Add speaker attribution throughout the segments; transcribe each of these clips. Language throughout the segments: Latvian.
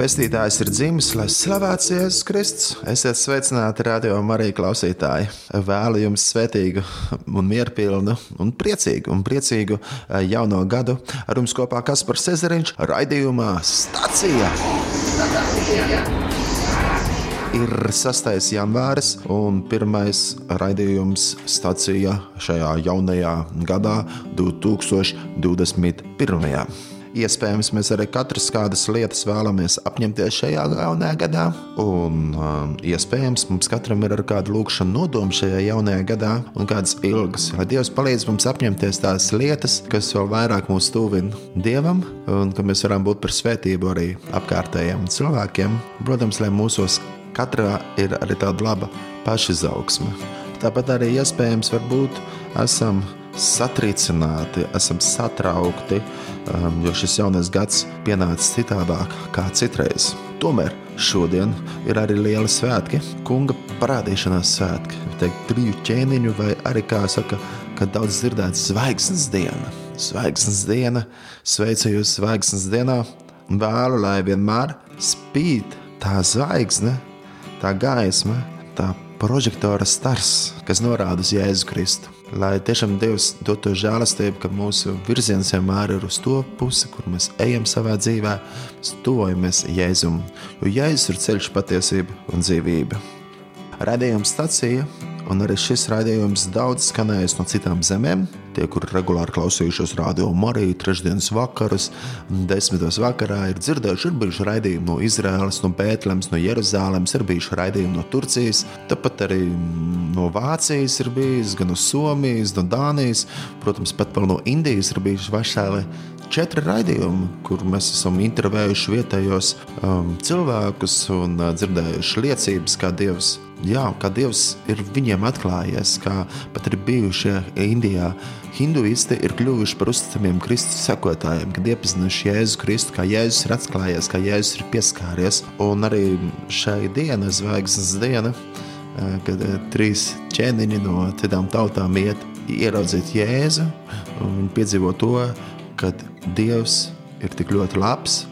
Speaker 1: Pestītājs ir dzimis, lai slavēts Jēzus Kristus. Esiet sveicināti, radio Marija klausītāji. Vēlu jums svētīgu, un mierpilnu, un priecīgu, un priecīgu eh, jauno gadu. Ar jums kopā Kaspars Cezariņš, raidījumā Stacija. Ir 6. janvāris un pirmais raidījums stācijā šajā jaunajā gadā, 2021. Iespējams, mēs arī katrs kādas lietas vēlamies apņemties šajā jaunajā gadā, un um, iespējams, mums katram ir ar kādu lūkšanu nodomu šajā jaunajā gadā un kādas ilgas. Lai Dievs palīdz mums apņemties tās lietas, kas vēl vairāk mūs tuvina Dievam, un ka mēs varam būt par svētību arī apkārtējiem cilvēkiem. Protams, lai mūsos katrā ir arī tāda laba pašizaugsme. Tāpat arī iespējams, varbūt esam satricināti, esam satraukti, jo šis jaunais gads pienāca citādāk kā citreiz. Tomēr šodien ir arī liela svētki, kunga parādīšanās svētki, teikt, triju ķēniņu, vai arī, kā saka, kad daudz dzirdēts zvaigznes diena. Zvaigznes diena, sveicu jūs zvaigznes dienā, un vēlu, lai vienmēr spīd tā zvaigzne, tā gaisma, tā prožektora stars, kas norāda uz Jēzu Kristu lai tiešām Dievs dod to žēlastību, ka mūsu virziens vienmēr ir uz to pusi, kur mēs ejam savā dzīvē, tuvojamies Jēzum, jo Jēzus ir ceļš, patiesība un dzīvība. Radījums stacija un arī šis raidījums daudz skanējis no citām zemēm. Tie, kuri regulāri klausījušies radio Mariju, trešdienas vakarus, desmitos vakarā, ir dzirdējuši, ir bijuši raidījumi no Izraēlas, no Bēntlēmas, no Jeruzalemes, ir bijuši raidījumi no Turcijas, tāpat arī no Vācijas ir bijis, gan no Somijas, no Dānijas, protams, pat vēl no Indijas ir bijuši veseli četri raidījumi, kur mēs esam intervējuši vietējos um, cilvēkus un uh, dzirdējuši liecības, kā Dievs jā, kā Dievs ir viņiem atklājies, kā pat ir bijušie Indijā. Hinduisti ir kļuvuši par uzticamiem Kristus sekotājiem, kad iepazinuši Jēzu Kristu, kā Jēzus ir atklājies, kā Jēzus ir pieskāries. Un arī šai dienai, zvaigznes diena, kad trīs ķēniņi no citām tautām iet ieraudzīt Jēzu un piedzīvo to, ka Dievs ir tik ļoti labs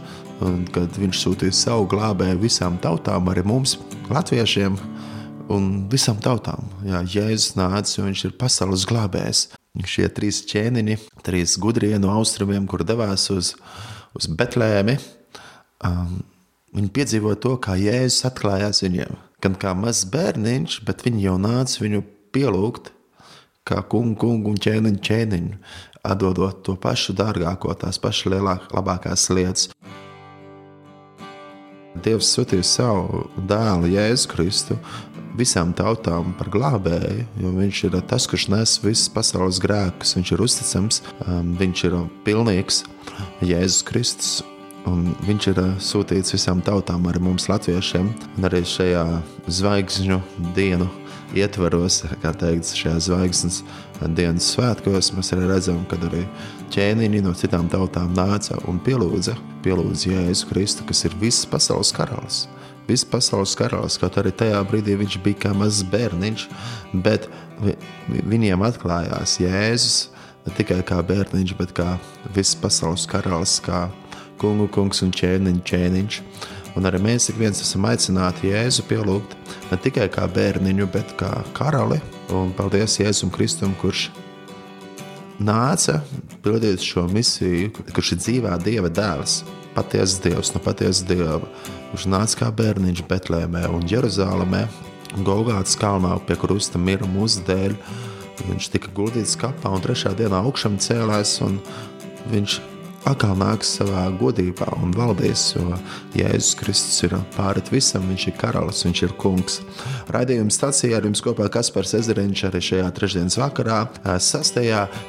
Speaker 1: un kad viņš sūtīja savu glābēju visām tautām, arī mums, latviešiem un visam tautām. Jā, Jēzus nāca, jo viņš ir pasaules glābējs. Šie trīs ķēniņi, trīs gudrie no austrumiem, kur devās uz, uz Betlēmi, um, viņi piedzīvoja to, kā Jēzus atklājās viņiem. Gan kā mazs bērniņš, bet viņi jau nāca viņu pielūgt, kā kungu, kungu un ķēniņu ķēniņu, atdodot to pašu dārgāko, tās pašas lielākās, labākās lietas. Dievs sūtīja savu dēlu Jēzu Kristu visām tautām par glābēju, jo viņš ir tas, kurš nes visas pasaules grēkus. Viņš ir uzticams, um, viņš ir pilnīgs Jēzus Kristus. Un viņš ir uh, sūtīts visām tautām, arī mums, latviešiem, un arī šajā zvaigžņu dienu ietvaros, kā teikts, šajā zvaigznes dienas svētkos, mēs arī redzam, ka arī ķēniņi no citām tautām nāca un pielūdza, pielūdza Jēzu Kristu, kas ir visas pasaules karalis viss pasaules karalis, kaut arī tajā brīdī viņš bija kā mazs bērniņš, bet viņiem atklājās Jēzus ne tikai kā bērniņš, bet kā viss pasaules karalis, kā kungu kungs un ķēniņš ķēniņš. Un arī mēs ik viens esam aicināti Jēzu pielūgt ne tikai kā bērniņu, bet kā karali. Un paldies Jēzum Kristum, kurš nāca pildīt šo misiju, kurš ir dzīvā Dieva dēls patiesas dievs, no patiesas dieva. Viņš nāca kā bērniņš Betlēmē un Jeruzalemē, Golgātas kalnā pie krusta mira mūsu dēļ. Viņš tika guldīts kapā un trešā dienā augšām cēlās, un viņš atkal nāks savā godībā un valdīs, jo Jēzus Kristus ir pāri visam, viņš ir karalis, viņš ir kungs. Raidījuma stācijā ar jums kopā Kaspars Ezeriņš arī šajā trešdienas vakarā, 6.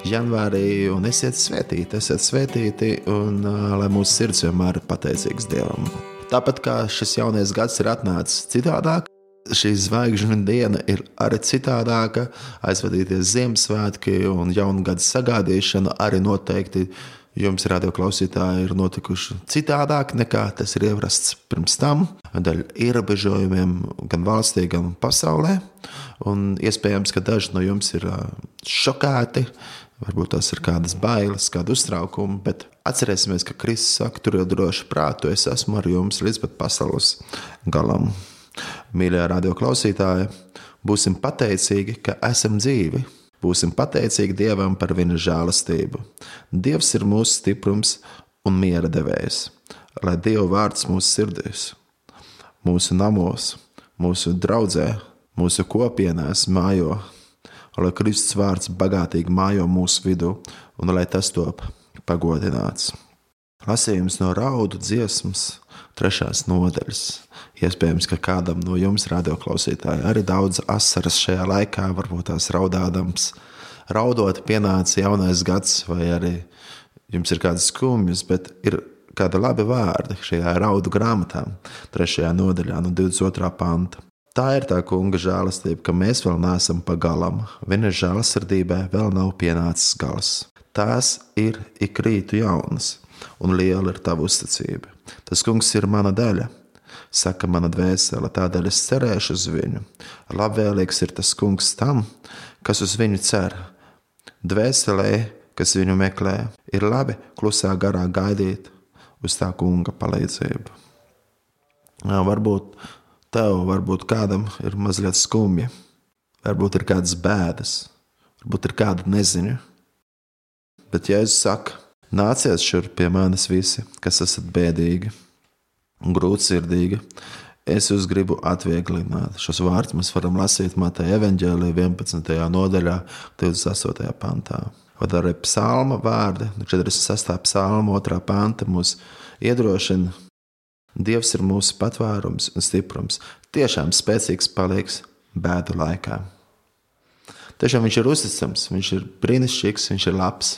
Speaker 1: janvārī, un esiet svētīti, esiet svētīti, un lai mūsu sirds vienmēr ir pateicīgs Dievam. Tāpat kā šis jaunais gads ir atnācis citādāk, šī zvaigžņu diena ir arī citādāka. Aizvadīties Ziemassvētki un jaunu gadu sagādīšana arī noteikti jums, radio klausītāji, ir notikuši citādāk nekā tas ir ierasts pirms tam, dēļ ierobežojumiem gan valstī, gan pasaulē. Un iespējams, ka daži no jums ir šokēti Varbūt tas ir kādas bailes, kāda uztraukuma, bet atcerēsimies, ka Kristus saka, turiet droši prātu, es esmu ar jums līdz pat pasaules galam. Mīļā radio klausītāja, būsim pateicīgi, ka esam dzīvi. Būsim pateicīgi Dievam par viņa žēlastību. Dievs ir mūsu stiprums un miera devējs, lai Dieva vārds mūsu sirdīs, mūsu namos, mūsu draudzē, mūsu kopienās mājo lai Kristus vārds bagātīgi mājo mūsu vidū un lai tas top pagodināts. Lasījums no raudu dziesmas, trešās nodaļas. Iespējams, ka kādam no jums, radioklausītāji, arī daudz asaras šajā laikā, varbūt tās raudādams. Raudot, pienāca jaunais gads, vai arī jums ir kādas skumjas, bet ir kādi labi vārdi šajā raudu grāmatā, trešajā nodaļā, no 22. panta. Tā ir tā kunga žēlastība, ka mēs vēl neesam pagalam. Viņa žēlasirdībai vēl nav pienācis gals. Tās ir ik rītu jaunas, un liela ir tava uzticība. Tas kungs ir mana daļa, saka mana dvēsele, tādēļ es cerēšu uz viņu. Labvēlīgs ir tas kungs tam, kas uz viņu cer. Dvēselē, kas viņu meklē, ir labi klusā garā gaidīt uz tā kunga palīdzību. Jā, varbūt Tev varbūt kādam ir mazliet skumji, varbūt ir kādas bēdas, varbūt ir kāda neziņa. Bet Jēzus saka, nāciet šurp pie manis visi, kas esat bēdīgi un grūtsirdīgi. Es jūs gribu atvieglināt. Šos vārdus mēs varam lasīt Mateja evanģēlī 11. nodaļā, 28. pantā. Vai arī psalma vārdi, 46. psalma 2. panta mūs iedrošina Dievs ir mūsu patvērums un stiprums. Tiešām spēcīgs paliks bēdu laikā. Tiešām viņš ir uzticams, viņš ir brīnišķīgs, viņš ir labs.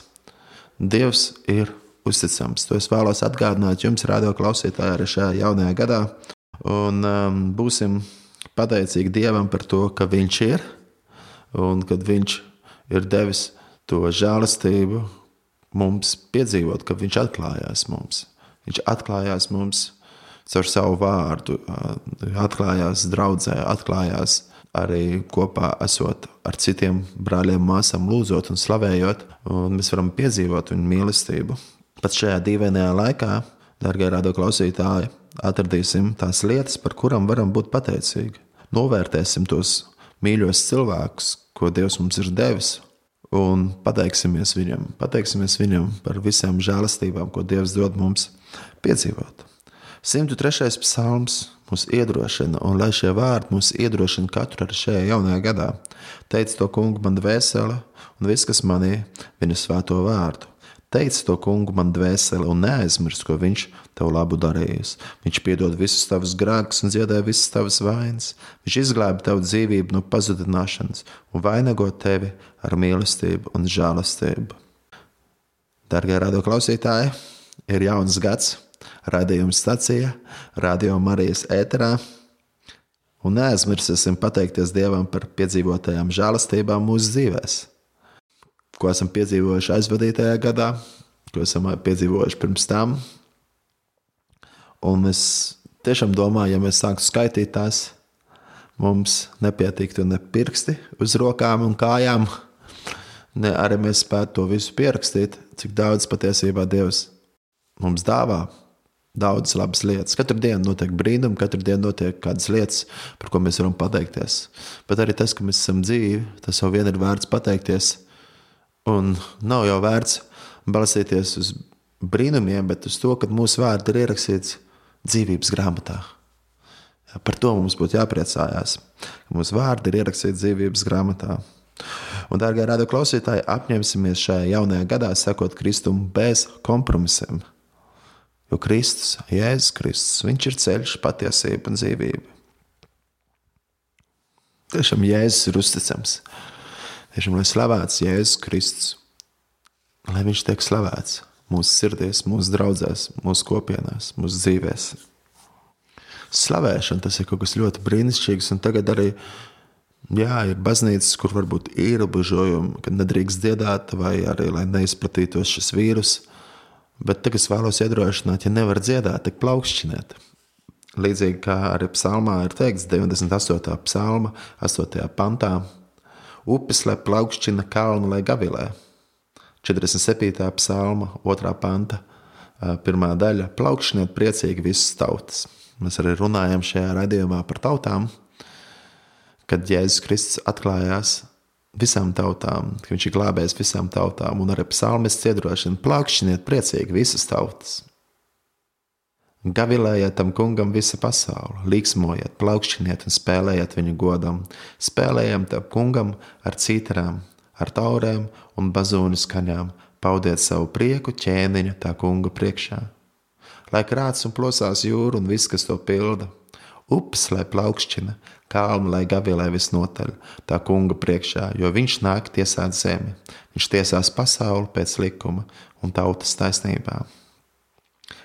Speaker 1: Dievs ir uzticams. To es vēlos atgādināt jums, radio klausītāji, arī šajā jaunajā gadā. Un um, būsim pateicīgi Dievam par to, ka Viņš ir un kad Viņš ir devis to žēlastību mums piedzīvot, ka Viņš atklājās mums. Viņš atklājās mums caur savu vārdu atklājās draudzē, atklājās arī kopā esot ar citiem brāļiem, māsām, lūdzot un slavējot, un mēs varam piedzīvot viņu mīlestību. Pat šajā dīvainajā laikā, darbie radioklausītāji, atradīsim tās lietas, par kurām varam būt pateicīgi. Novērtēsim tos mīļos cilvēkus, ko Dievs mums ir devis, un pateiksimies viņam, pateiksimies viņam par visām žēlastībām, ko Dievs dod mums piedzīvot. 103. psalms mūs iedrošina, un lai šie vārdi mūs iedrošina katru ar šajā jaunajā gadā. Teic to kungu man dvēsele, un viss, kas manī, viņa svēto vārdu. Teic to kungu man dvēsele, un neaizmirst, ko viņš tev labu darījis. Viņš piedod visus tavus grēkus un dziedē visas tavas vainas. Viņš izglāba tavu dzīvību no pazudināšanas un vainago tevi ar mīlestību un žēlastību. Darbie radioklausītāji, ir jauns gads! raidījuma stacija, Radio Marijas ēterā. Un neaizmirsīsim pateikties Dievam par piedzīvotajām žēlastībām mūsu dzīvēm, ko esam piedzīvojuši aizvadītajā gadā, ko esam piedzīvojuši pirms tam. Un es tiešām domāju, ja mēs sāktu skaitīt tās, mums nepietiktu ne pirksti uz rokām un kājām, ne arī mēs spētu to visu pierakstīt, cik daudz patiesībā Dievs mums dāvā daudzas labas lietas. Katru dienu notiek brīnumi, katru dienu notiek kādas lietas, par ko mēs varam pateikties. Bet arī tas, ka mēs esam dzīvi, tas jau vien ir vērts pateikties. Un nav jau vērts balstīties uz brīnumiem, bet uz to, ka mūsu vārdi ir ierakstīts dzīvības grāmatā. Par to mums būtu jāpriecājās, mūsu vārdi ir ierakstīti dzīvības grāmatā. Un, dārgā rādio klausītāji, apņemsimies šajā jaunajā gadā sekot Kristum bez kompromisiem. Jo Kristus, Jēzus Kristus, viņš ir ceļš, patiesība un dzīvība. Tiešām Jēzus ir uzticams. Tiešām, lai slavēts Jēzus Kristus, lai viņš tiek slavēts mūsu sirdīs, mūsu draugās, mūsu kopienās, mūsu dzīvēs. Slavēšana tas ir kaut kas ļoti brīnišķīgs, un tagad arī jā, ir baznīcas, kur varbūt ir ierobežojumi, kad nedrīkst dziedāt, vai arī lai neizplatītos šis vīrus. Bet tagad es vēlos iedrošināt, ja nevar dziedāt, tad plaukšķiniet. Līdzīgi kā arī psalmā ir teikts, 98. psalma, 8. pantā, upes lai plaukšķina kalnu, lai gavilē. 47. psalma, 2. panta, pirmā daļa - plaukšaniet priecīgi visas tautas. Mēs arī runājam šajā raidījumā par tautām, kad Jēzus Kristus atklājās visām tautām, ka viņš ir glābējis visām tautām, un arī psalmists iedrošina plakšķiniet priecīgi visas tautas. Gavilējiet tam kungam visa pasaule, līksmojiet, plaukšķiniet un spēlējiet viņa godam, spēlējiet tam kungam ar cītarām, ar taurēm un bazūnu skaņām, paudiet savu prieku ķēniņa tā kunga priekšā. Lai krāts un plosās jūra un viss, kas to pilda, upes lai plaukšķina, kalnu lai gavilē visnotaļ, tā kunga priekšā, jo viņš nāk tiesāt zemi, viņš tiesās pasauli pēc likuma un tautas taisnībā.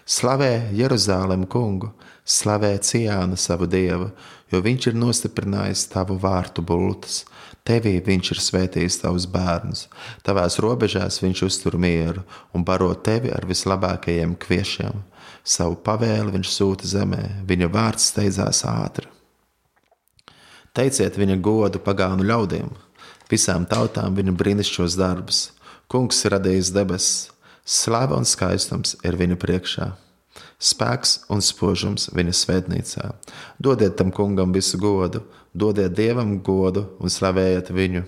Speaker 1: Slavē Jeruzālēm kungu, slavē Cijāna savu dievu, jo viņš ir nostiprinājis tavu vārtu bultas. Tevī viņš ir svētījis tavus bērnus, tavās robežās viņš uztur mieru un baro tevi ar vislabākajiem kviešiem. Savu pavēli viņš sūta zemē, viņa vārds steidzās ātri. Teiciet viņa godu pagānu ļaudīm, visām tautām viņa brīnišķos darbus. Kungs ir radījis debesis, Slava un skaistums ir viņa priekšā. Spēks un spožums viņa svētnīcā. Dodiet tam kungam visu godu, dodiet dievam godu un slavējiet viņu.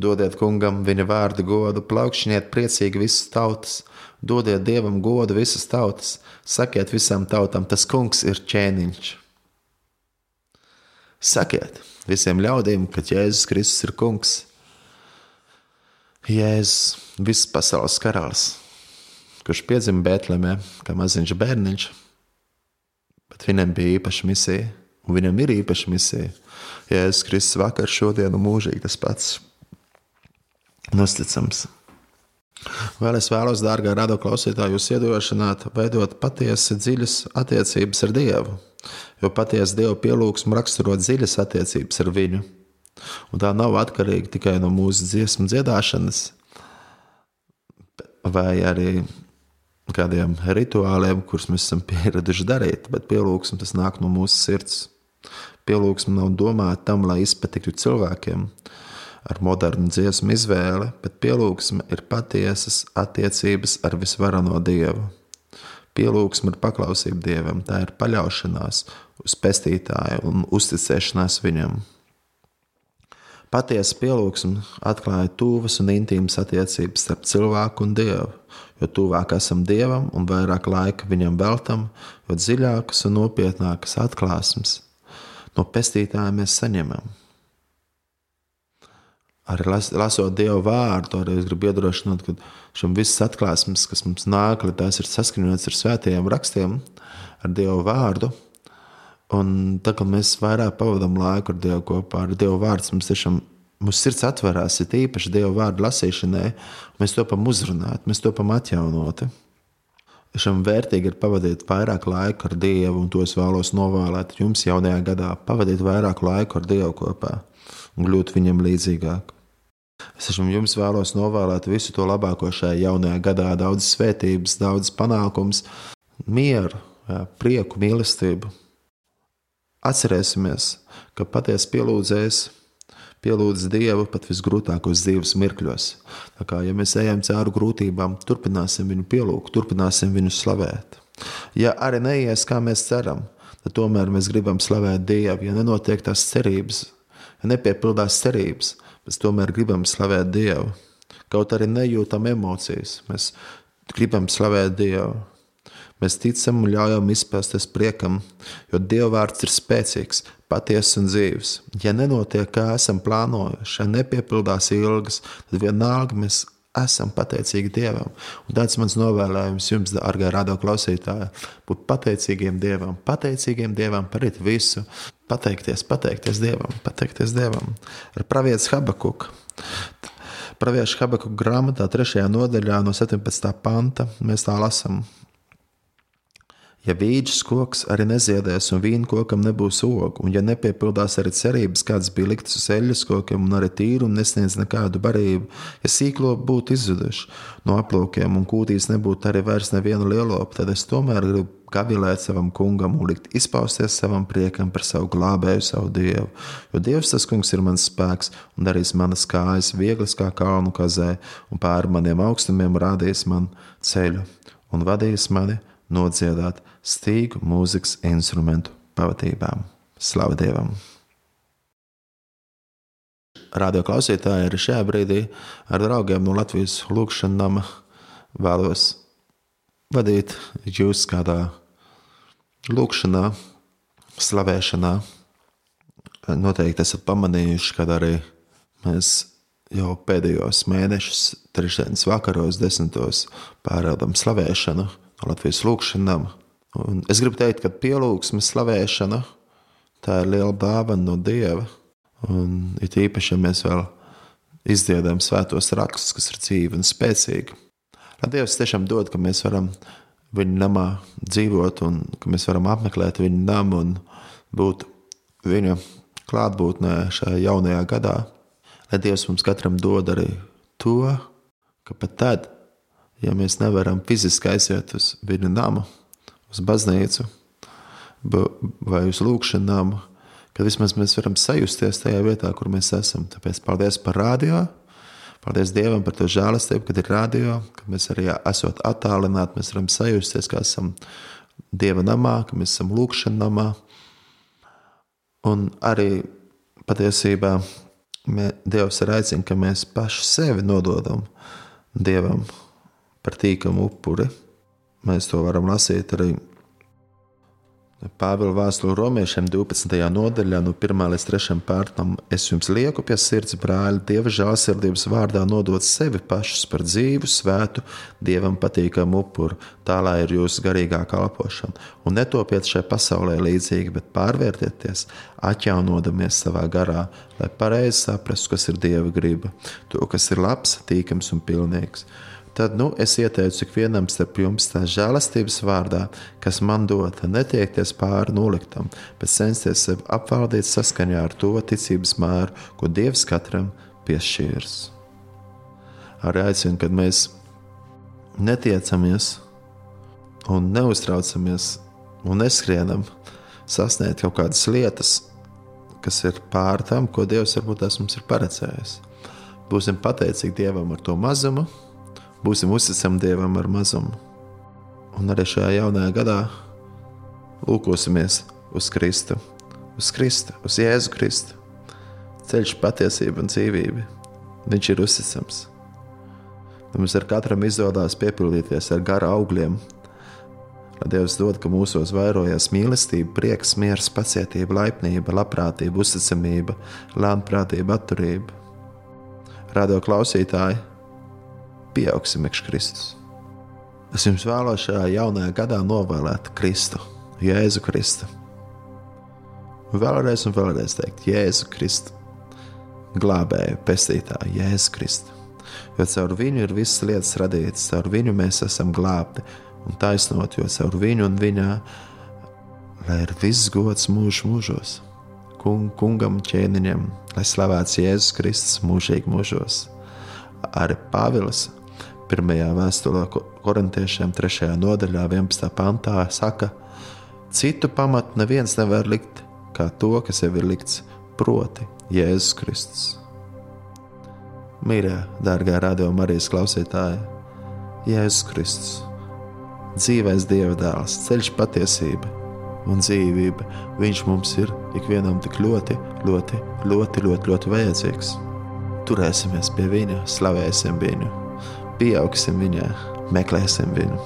Speaker 1: Dodiet kungam viņa vārdu godu, plaukšķiniet priecīgi visas tautas, dodiet dievam godu visas tautas, sakiet visām tautām, tas kungs ir ķēniņš. Sakiet visiem ļaudīm, ka Jēzus Kristus ir kungs. Jēzus, viss pasaules karalis kurš piedzima Bēltlemē, kā maziņš bērniņš, bet viņam bija īpaša misija, un viņam ir īpaša misija. Jēzus Kristus vakar, šodien un mūžīgi tas pats nosticams. Vēl es vēlos, dārgā rado klausītāji, jūs iedrošināt, veidot patiesi dziļas attiecības ar Dievu, jo patiesi Dieva pielūgsmu raksturo dziļas attiecības ar Viņu. Un tā nav atkarīga tikai no mūsu dziesmu dziedāšanas, vai arī kādiem rituāliem, kurus mēs esam pieraduši darīt, bet pielūgsme tas nāk no mūsu sirds. Pielūgsme nav domāta tam, lai izpatiktu cilvēkiem ar modernu dziesmu izvēli, bet pielūgsme ir patiesas attiecības ar visvarano Dievu. Pielūgsme ir paklausība Dievam, tā ir paļaušanās uz pestītāju un uzticēšanās Viņam. Patiesa pielūgsme atklāja tuvas un intīmas attiecības starp cilvēku un Dievu jo tuvāk esam Dievam un vairāk laika viņam veltam, jo dziļākas un nopietnākas atklāsmes no pestītāja mēs saņemam. Arī las, lasot Dieva vārdu, arī es gribu iedrošināt, ka šim visas atklāsmes, kas mums nāk, tās ir saskaņotas ar svētajiem rakstiem, ar Dieva vārdu. Un tā kā mēs vairāk pavadām laiku ar Dievu kopā, ar Dieva vārdu, mums tiešām Mūsu sirds atverās, ir īpaši Dieva vārdu lasīšanai, mēs topam uzrunāt, mēs topam atjaunoti. Šam vērtīgi ir pavadīt vairāk laika ar Dievu, un to es vēlos novēlēt jums jaunajā gadā. Pavadīt vairāk laika ar Dievu kopā un kļūt viņam līdzīgāk. Es jums vēlos novēlēt visu to labāko šajā jaunajā gadā, daudz svētības, daudz panākums, mieru, prieku, mīlestību. Atcerēsimies, ka patiesi pielūdzējis pielūdz Dievu pat visgrūtākos dzīves mirkļos. Tā kā ja mēs ejam cauri grūtībām, turpināsim viņu pielūgt, turpināsim viņu slavēt. Ja arī neies, kā mēs ceram, tad tomēr mēs gribam slavēt Dievu. Ja nenotiek tās cerības, ja nepiepildās cerības, mēs tomēr gribam slavēt Dievu. Kaut arī nejūtam emocijas, mēs gribam slavēt Dievu. Mēs ticam un ļaujam izpēsties priekam, jo Dieva vārds ir spēcīgs, patiesas un dzīves. Ja nenotiek, kā esam plānojuši, ja nepiepildās ilgas, tad vienalga mēs esam pateicīgi Dievam. Un tāds mans novēlējums jums, dārgā radio klausītāja, būt pateicīgiem Dievam, pateicīgiem Dievam par visu, pateikties, pateikties Dievam, pateikties Dievam ar pravietu Habakuku. Praviešu Habakuka grāmatā, 3. nodaļā, no 17. panta, mēs tā lasām. Ja vīģis koks arī neziedēs, un vīna kokam nebūs ogu, un ja nepiepildās arī cerības, kādas bija liktas uz eļļas kokiem, un arī tīru un nesniedz nekādu barību, ja sīklo būtu izzuduši no aplūkiem, un kūtīs nebūtu arī vairs nevienu lielopu, tad es tomēr gribu gavilēt savam kungam un likt izpausties savam priekam par savu glābēju, savu dievu. Jo dievs tas kungs ir mans spēks un darīs manas kājas vieglas kā kalnu kazē, un pāri maniem augstumiem rādīs man ceļu un vadīs mani nodziedāt stīgu mūzikas instrumentu pavadībām. Slavu Dievam! Radio klausītāji arī šajā brīdī ar draugiem no Latvijas lūkšanām vēlos vadīt jūs kādā lūkšanā, slavēšanā. Noteikti esat pamanījuši, ka arī mēs jau pēdējos mēnešus, trešdienas vakaros, desmitos pārādām slavēšanu no Latvijas lūkšanām. Un es gribu teikt, ka pielūgsmes slavēšana tā ir liela dāvana no Dieva. Un it īpaši, ja mēs vēl izdziedam svētos rakstus, kas ir dzīvi un spēcīgi. Lai Dievs tiešām dod, ka mēs varam viņa namā dzīvot, un ka mēs varam apmeklēt viņa namu un būt viņa klātbūtnē šajā jaunajā gadā. Lai Dievs mums katram dod arī to, ka pat tad, ja mēs nevaram fiziski aiziet uz viņa namu, uz baznīcu vai uz lūgšanām, kad vismaz mēs varam sajusties tajā vietā, kur mēs esam. Tāpēc paldies par radio. Paldies Dievam par to žēlastību, kad ir radio, ka mēs arī esam attālināti, mēs varam sajusties, ka esam Dieva namā, ka mēs esam lūkšanā namā. Un arī patiesībā mē, Dievs ir aicināts, ka mēs paši sevi nododam Dievam par tīkamu upuri. Mēs to varam lasīt arī Pāvila vēstule romiešiem 12. nodaļā, no 1 līdz 3 pārtam. Es jums lieku pie sirds, brāļi, dieva žēlsirdības vārdā nodot sevi pašus par dzīvu, svētu, dievam patīkamu upuru, tā lai ir jūsu garīgā kalpošana. Un netopiet šai pasaulē līdzīgi, bet pārvērtieties, atjaunodamies savā garā, lai pareizi saprastu, kas ir dieva griba, to, kas ir labs, tīkams un pilnīgs tad nu, es ieteicu ikvienam starp jums tā žēlastības vārdā, kas man dota, netiekties pāri noliktam, bet censties sevi apvaldīt saskaņā ar to ticības mēru, ko Dievs katram piešķīrs. Arī aicinu, kad mēs netiecamies un neuztraucamies un neskrienam sasniegt kaut kādas lietas, kas ir pār tam, ko Dievs varbūt tas mums ir paredzējis. Būsim pateicīgi Dievam ar to mazumu, būsim uzticami Dievam ar mazumu. Un arī šajā jaunajā gadā lūkosimies uz Kristu, uz Kristu, uz Jēzu Kristu. Ceļš, patiesība un dzīvība. Viņš ir uzticams. Mums ar katram izdodas piepildīties ar gara augļiem. Lai Dievs dod, ka mūsos vairojas mīlestība, prieks, miers, pacietība, laipnība, labprātība, uzticamība, lēnprātība, atturība. Radio klausītāji! Pieaugsim iekš Kristus. Es jums vēlos šajā jaunajā gadā novēlēt Kristu, Jēzu Kristu. Vēlreiz un vēlreiz teikt, Jēzu Kristu, glābēju, pestītāju, Jēzu Kristu. Jo caur viņu ir visas lietas radītas, caur viņu mēs esam glābti un taisnot, jo caur viņu un viņā lai ir viss gods mūžu mūžos, kung, kungam ķēniņam, lai slavēts Jēzus Kristus mūžīgi mūžos. Arī Pāvils pirmajā vēstulē korintiešiem, 3. nodaļā, 11. pantā, saka, citu pamatu neviens nevar likt kā to, kas jau ir likts, proti, Jēzus Kristus. Mīļā, dārgā radio Marijas klausītāja, Jēzus Kristus, dzīvais Dieva dēls, ceļš patiesība un dzīvība. Viņš mums ir ikvienam tik ļoti, ļoti, ļoti, ļoti, ļoti vajadzīgs. Turēsimies pie viņa, slavēsim viņu pieaugsim viņā, meklēsim viņu.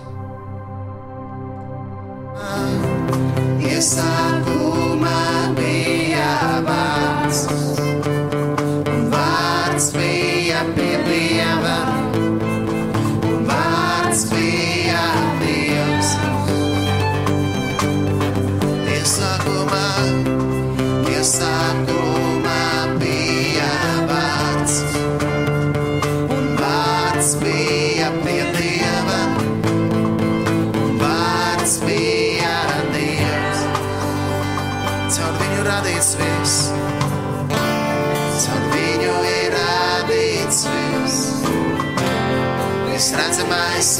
Speaker 1: Iesākumā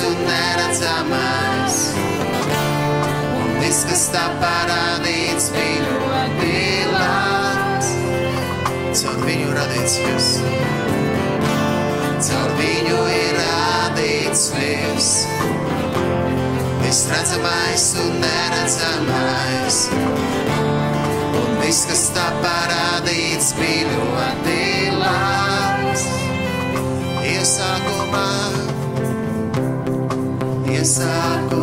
Speaker 1: un neredzamais. Un viss, kas tā parādīts, bija ļoti labs. Caur viņu radīts viss. Caur viņu ir radīts viss. Viss redzamais un neredzamais. Un viss, kas tā parādīts, bija ļoti labs. Iesākumā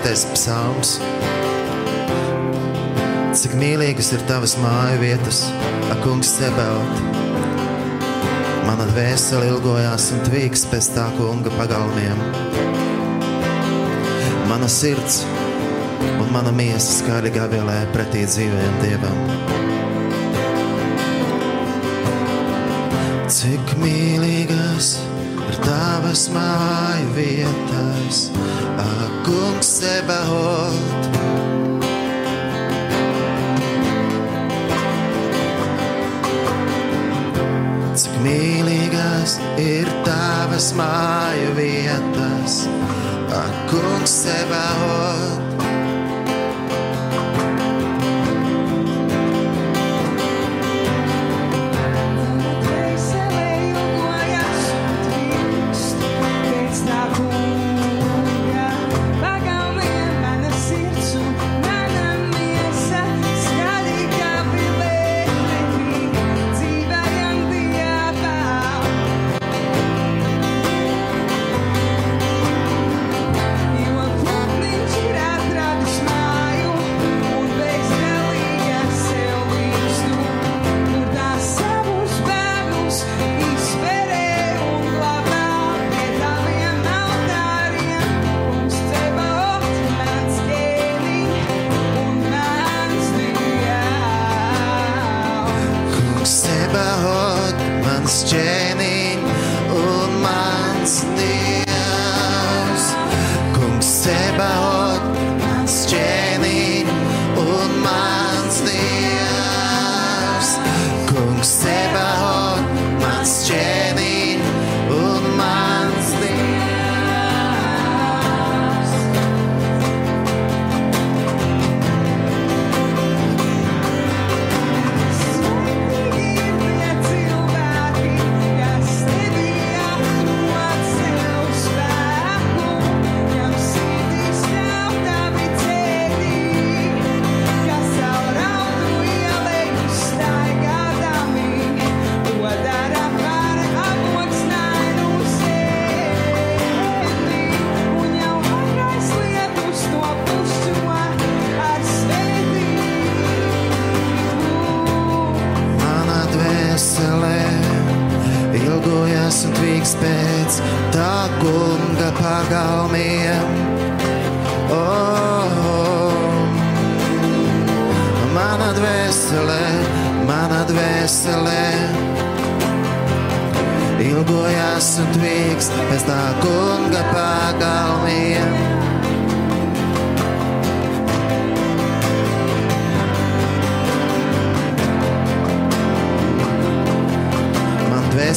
Speaker 1: 104. psalms. Cik mīlīgas ir tavas māju vietas, ak, kungs, sebelt. Mana dvēsele ilgojās un tvīks pēc tā kunga pagalmiem. Mana sirds un mana miesa skaļi gavilē pretī dzīvēm dievam. Cik mīlīgas ir tavas māju vietas, ak, kungs, sebaut. Cik mīlīgas ir tavas māju vietas, ak, kungs, sebaot.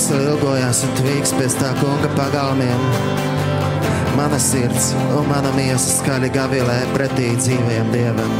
Speaker 1: Dvēseli ilgojās un tvīks pēc tā kunga pagalmiem. Mana sirds un mana miesa skaļi gavilē pretī dzīvajam dievam.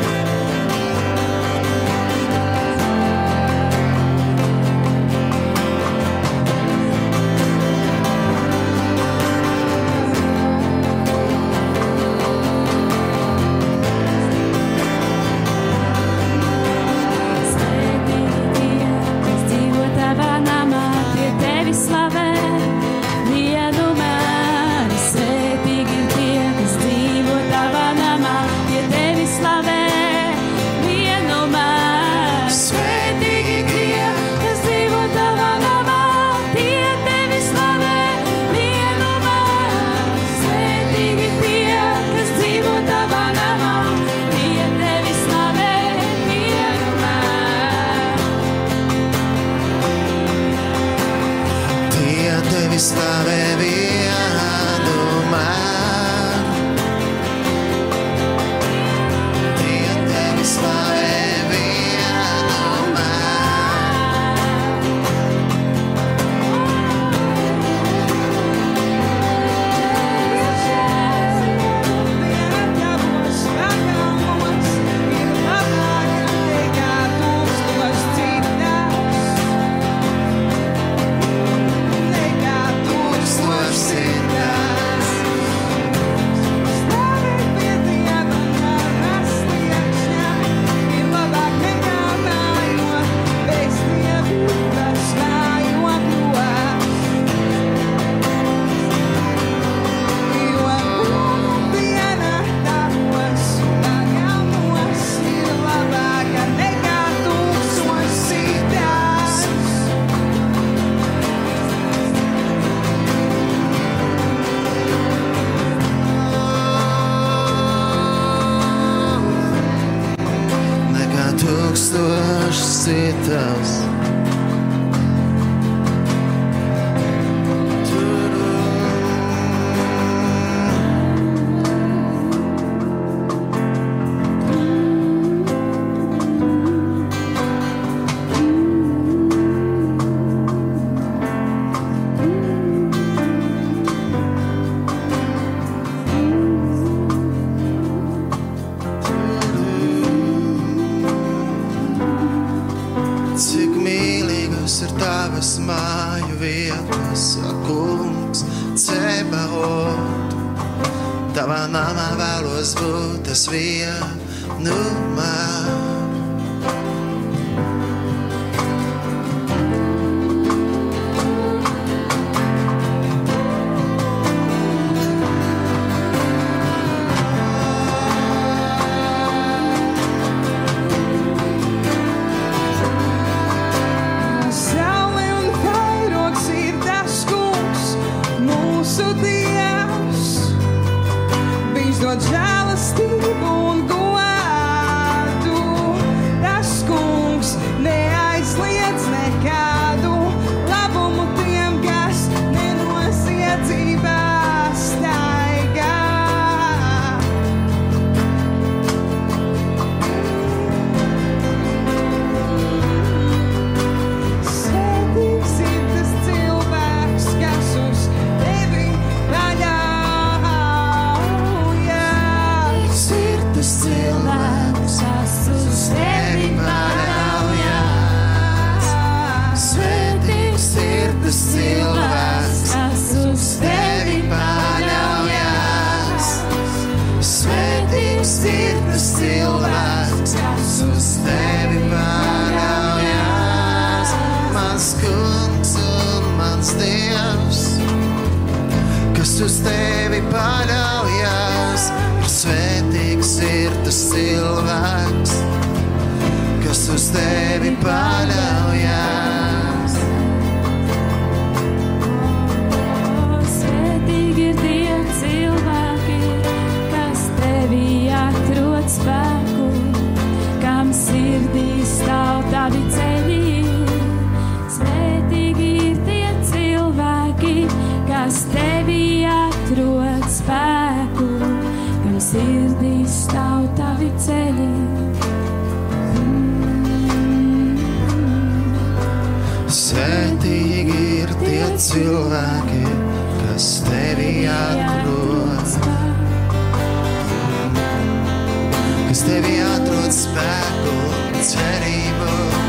Speaker 2: kas tevi
Speaker 3: atrod spēku
Speaker 1: un cerību.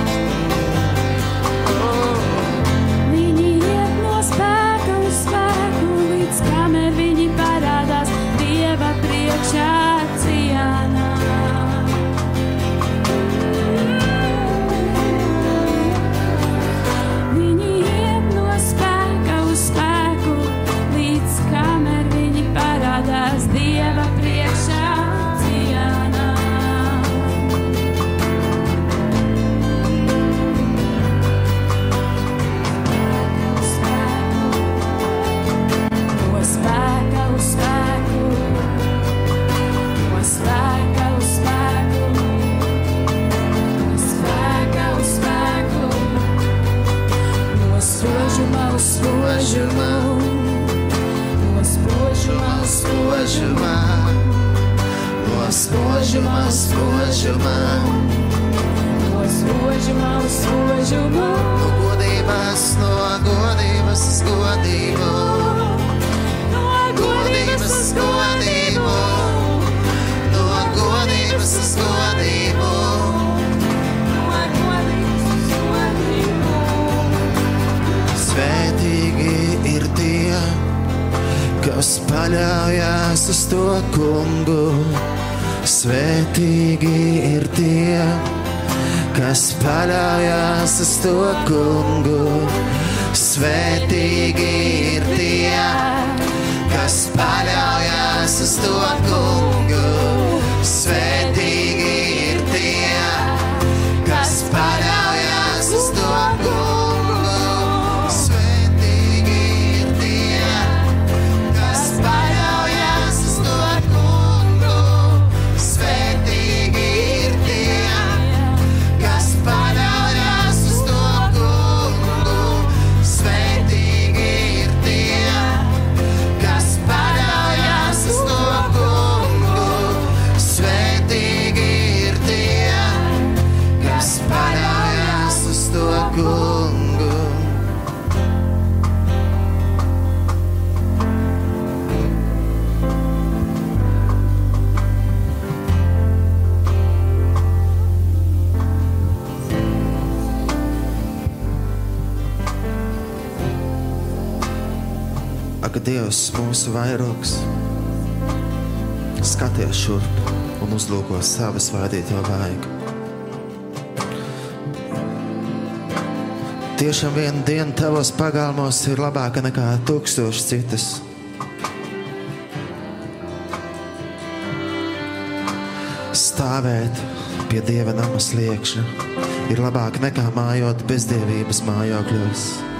Speaker 3: Saint-Germain. No
Speaker 1: godības, no godības, godību.
Speaker 3: No
Speaker 1: godības, godību. No godības, godību. Svētīgi ir tie, kas paļaujas uz to kungu Svētīgi ir tie, kas paļaujas uz to kungu. Svētīgi ir tie, kas paļaujas uz to kungu. Vairogs. Skaties šurp un uzlūko savu svaidīto vaigu. Tiešām viena diena tavos pagalmos ir labāka nekā tūkstoši citas. Stāvēt pie dieva nama sliekšņa ir labāk nekā mājot bezdievības mājokļos.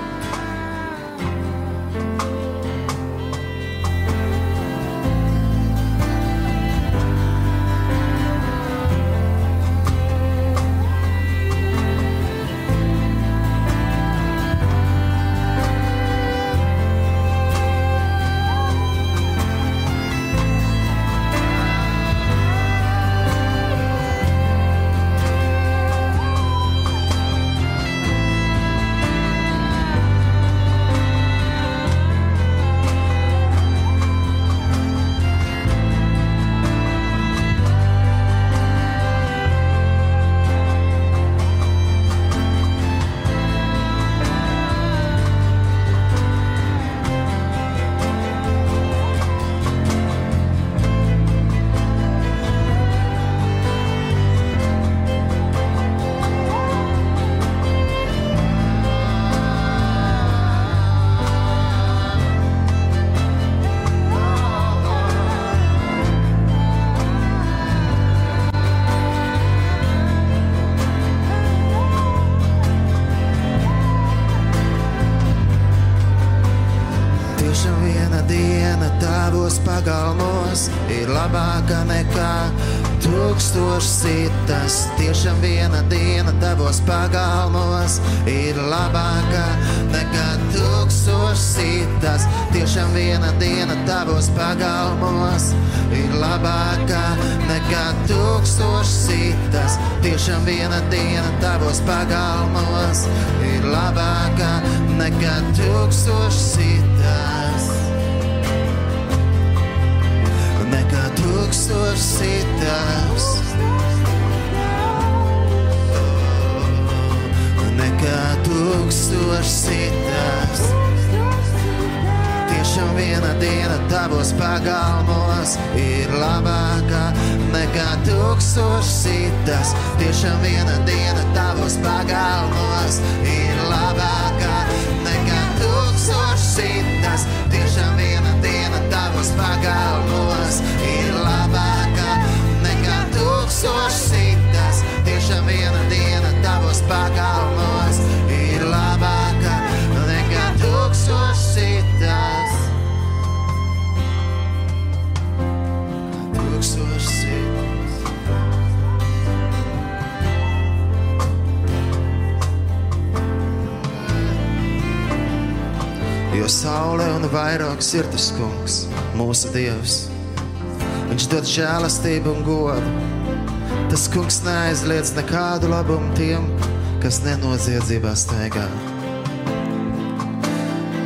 Speaker 1: Tiešām viena diena tavos pagalmos ir labāka nekā tūkstošs citas. Nekā tūkstošs citas. Nekā tūkstošs citas. Viena diena tavos pagalmos ir labāka nekā tūkstošs citas. Tiešām viena diena tavos pagalmos ir labāka nekā tūkstošs citas. Tiešām viena diena tavos pagalmos ir labāka nekā tūkstošs citas. Tiešām viena diena tavos pagalmos saule un vairogs ir tas kungs, mūsu dievs. Viņš dod žēlastību un godu. Tas kungs neaizliedz nekādu labumu tiem, kas nenoziedzībā staigā.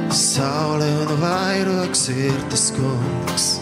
Speaker 1: Saule un vairogs ir tas kungs.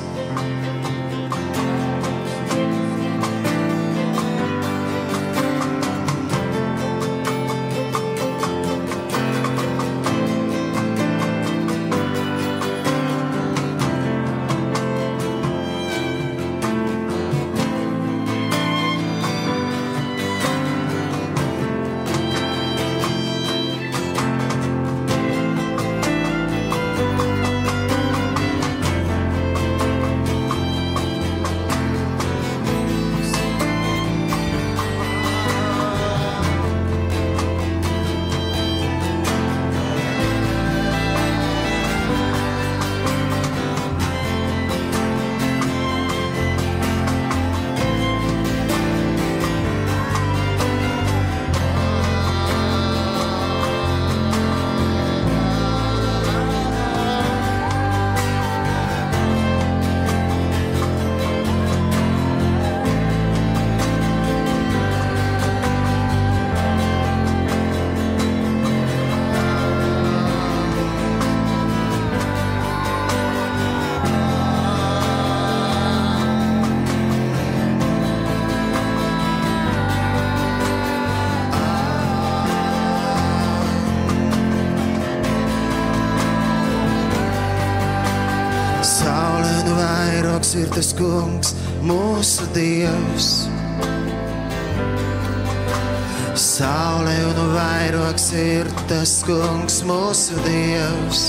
Speaker 1: Ir tas kungs, mūsu dievs.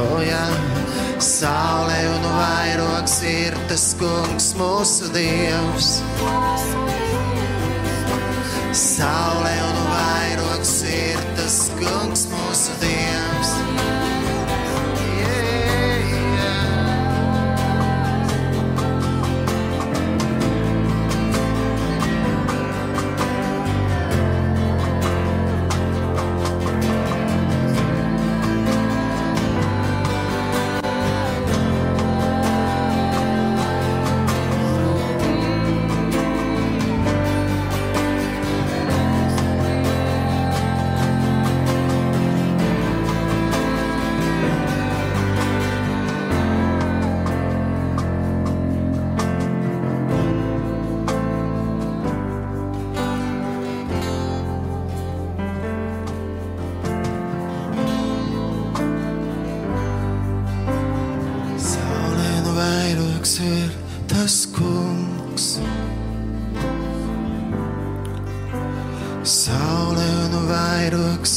Speaker 1: O jā, saule un vairogs ir tas kungs, mūsu dievs. Saule un vairogs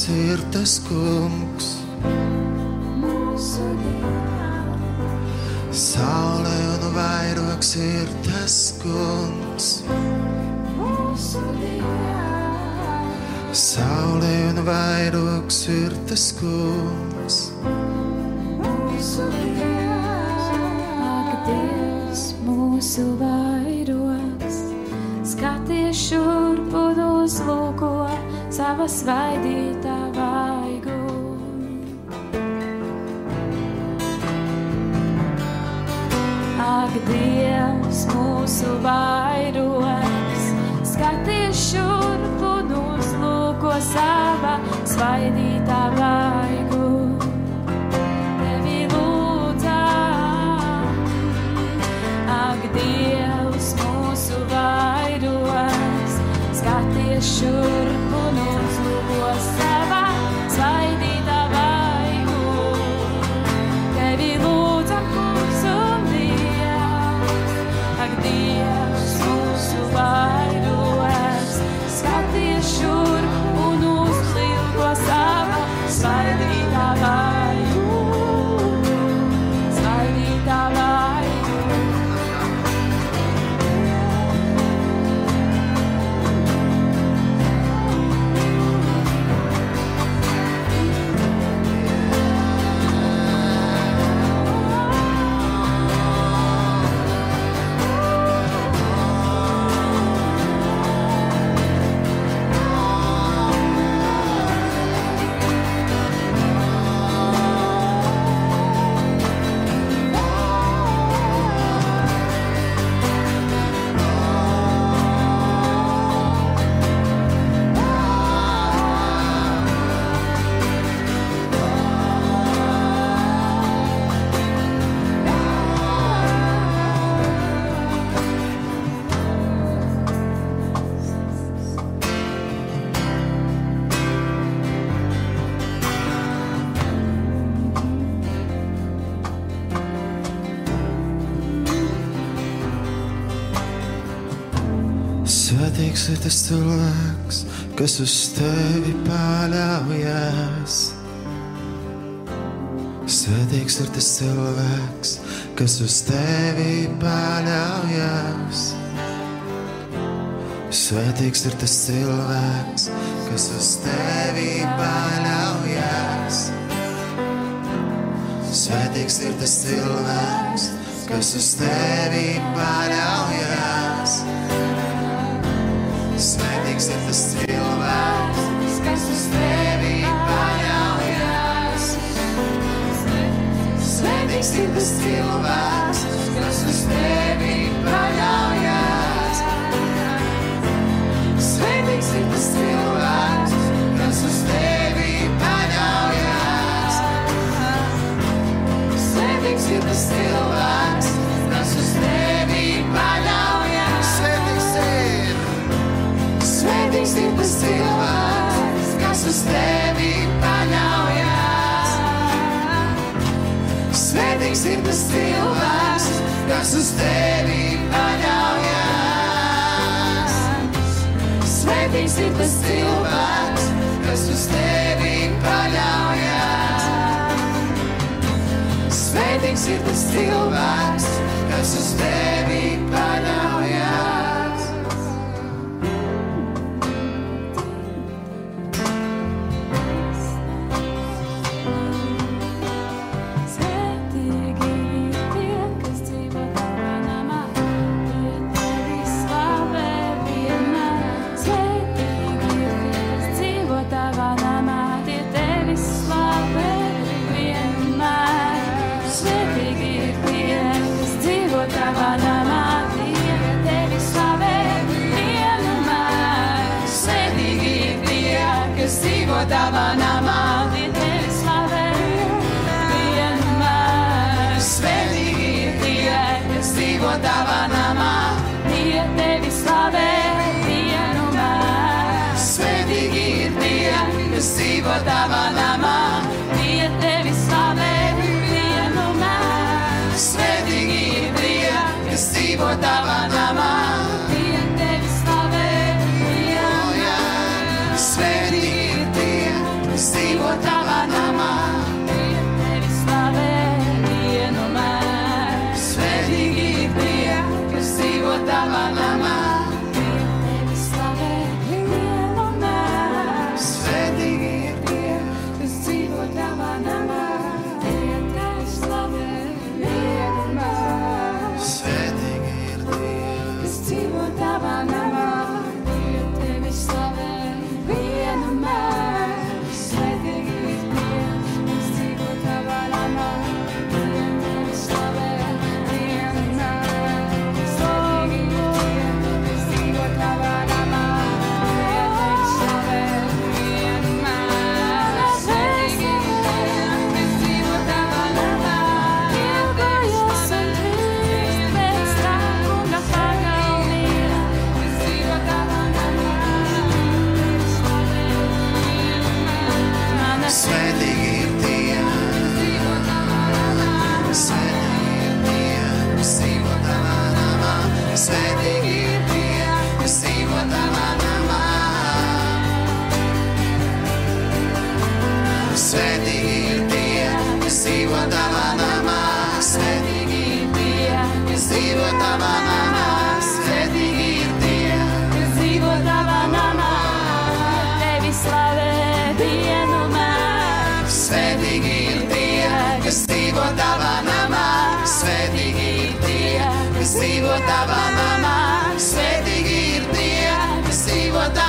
Speaker 1: ir tas kungs. Saulē nu vairogs ir tas kungs. Saulē un vairogs ir tas kungs.
Speaker 3: Svaidītā vaigu. Ak, Dievs, mūsu vairogs, skaties šurp un uzlūko sava svaidītā
Speaker 1: Ir tas cilvēks, kas uz tevi paļaujas. Svētīgs ir tas cilvēks, kas uz tevi paļaujas. Svētīgs ir tas cilvēks, kas uz tevi paļaujas. Svētīgs ir tas cilvēks, kas uz tevi paļaujas. Svētīgs ir tas cilvēks, kas uz tevi paļaujas.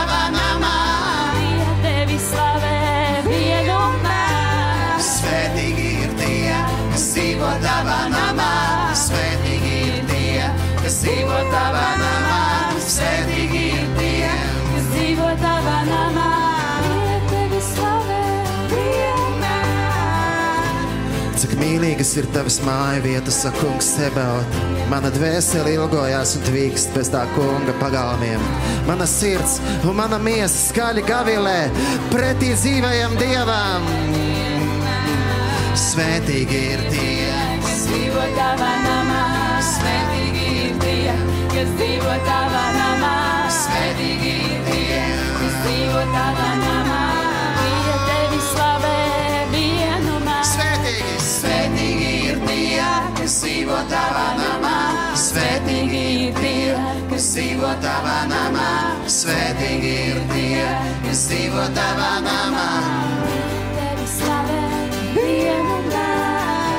Speaker 3: never
Speaker 1: know. mīlīgas ir tavas māja vietas, saka kungs Sebaot. Mana dvēsele ilgojās un tvīkst bez tā kunga pagalmiem. Mana sirds un mana miesa skaļi gavilē pretī dzīvajam dievam. Svētīgi ir tie,
Speaker 3: kas dzīvo tavā namā. Svētīgi ir tie, kas dzīvo tavā namā.
Speaker 1: Svētīgi ir tie,
Speaker 3: kas dzīvo tavā namā.
Speaker 1: dzīvo tavā namā, svētīgi ir tie, kas dzīvo tavā namā, svētīgi ir tie, kas dzīvo tavā namā.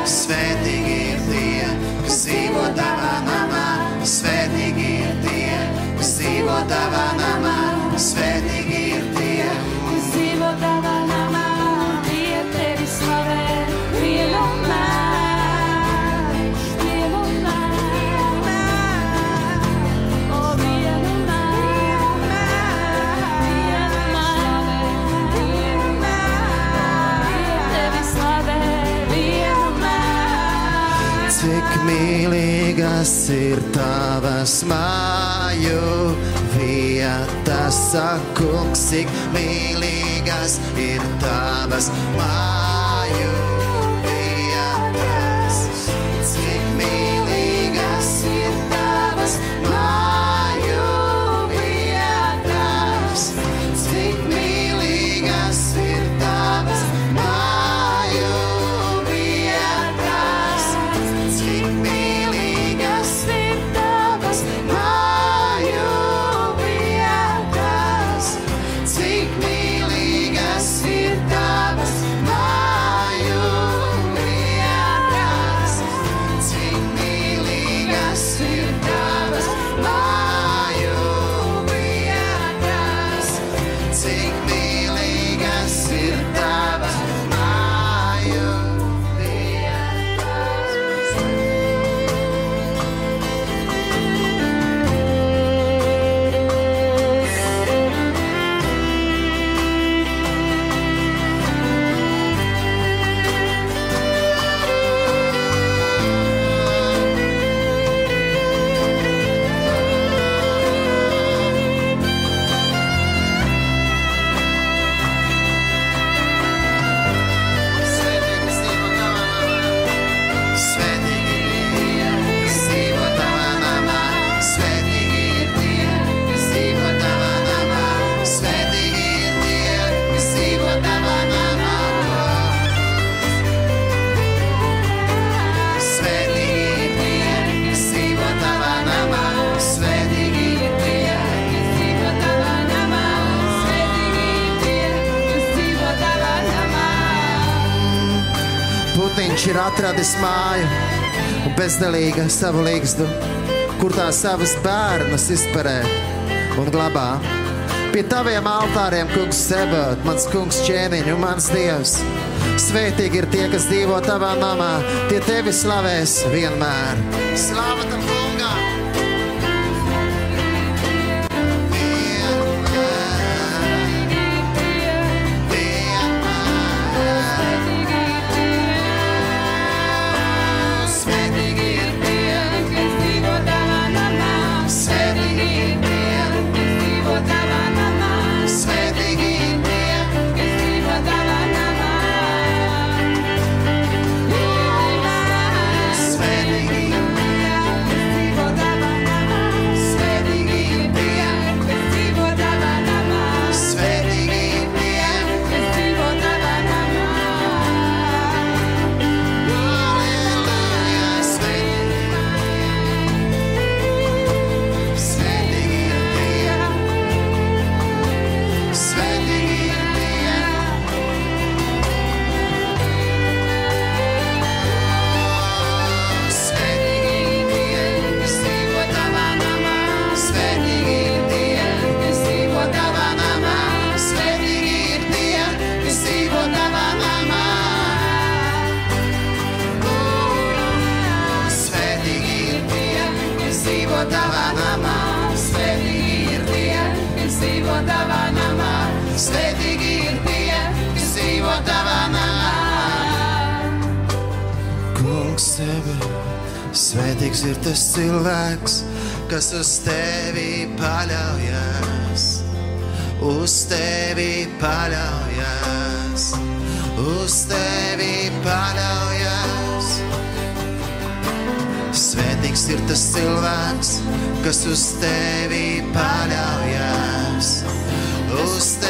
Speaker 1: Svētīgi ir tie, kas dzīvo tavā namā, svētīgi ir tie, kas dzīvo tavā namā, svētīgi. mīlīgas ir tavas māju vietas, sakungs, cik mīlīgas ir tavas māju. Viņš ir atradis māju un bezdelīga savu līgstu, kur tā savus bērnus izperē un glabā. Pie taviem altāriem, kungs, sebot, mans kungs, ķēniņš un mans dievs. Svētīgi ir tie, kas dzīvo tavā namā, tie tevi slavēs vienmēr. Slāva tam svētīgs ir tas cilvēks, kas uz tevi paļaujas. Uz tevi paļaujas, uz tevi paļaujas. Svētīgs ir tas cilvēks, kas uz tevi paļaujas. Uz tevi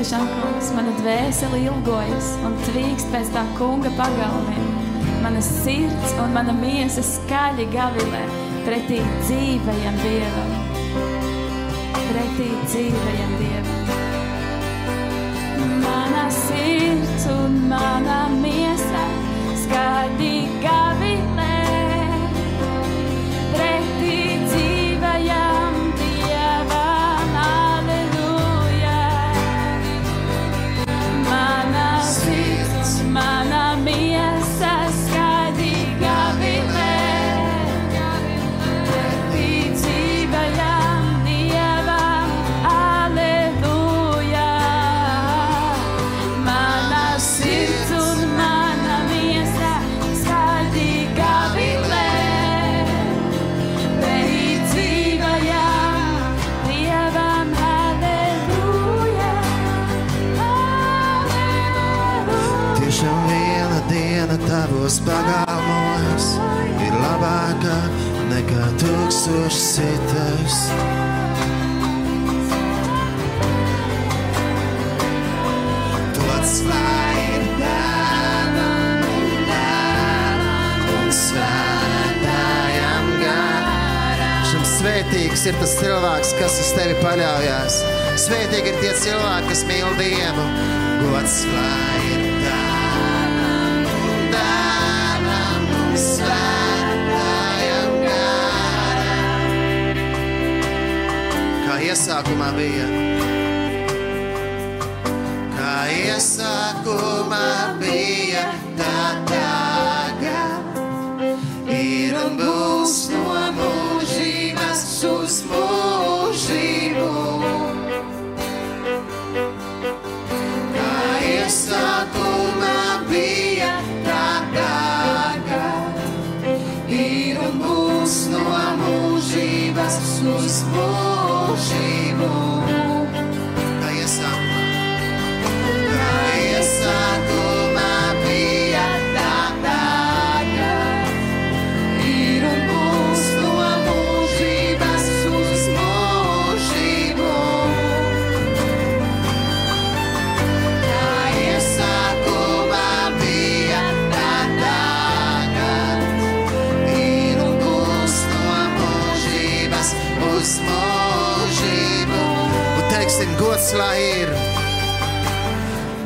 Speaker 3: tiešām, kungs, mana dvēsele ilgojas un tvīkst pēc tā kunga pagalmiem. Mana sirds un mana miesa skaļi gavilē pretī dzīvajam dievam. Pretī dzīvajam dievam. Mana sirds un mana miesa skaļi gavilē pretī
Speaker 1: pagalmos ir labāka nekā tūkstošs citas. Tu atklāji ir dāvana un svētājam garam. Šim svētī Svētīgs ir tas cilvēks, kas uz tevi paļaujas. Svētīgi ir tie cilvēki, kas mīl Dievu. Gods lai iesākumā bija. Kā iesākumā bija, tā tagad ir un būs gods lai ir,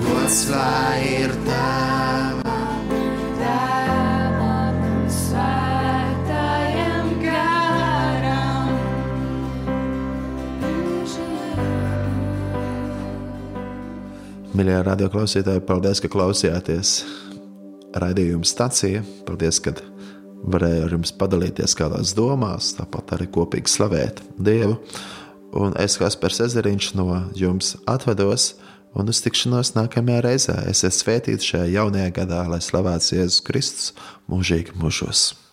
Speaker 1: gods lai ir tavam.
Speaker 3: Tēvam un svētajam garam.
Speaker 4: Mīļie radioklausītāji, paldies, ka klausījāties raidījuma stācijā. Paldies, ka varēju ar jums padalīties kādās domās, tāpat arī kopīgi slavēt Dievu. Un es, Kaspars Ezeriņš, no jums atvados un uz tikšanos nākamajā reizē. Esiet svētīti šajā jaunajā gadā, lai slavēts Jēzus Kristus mūžīgi mūžos.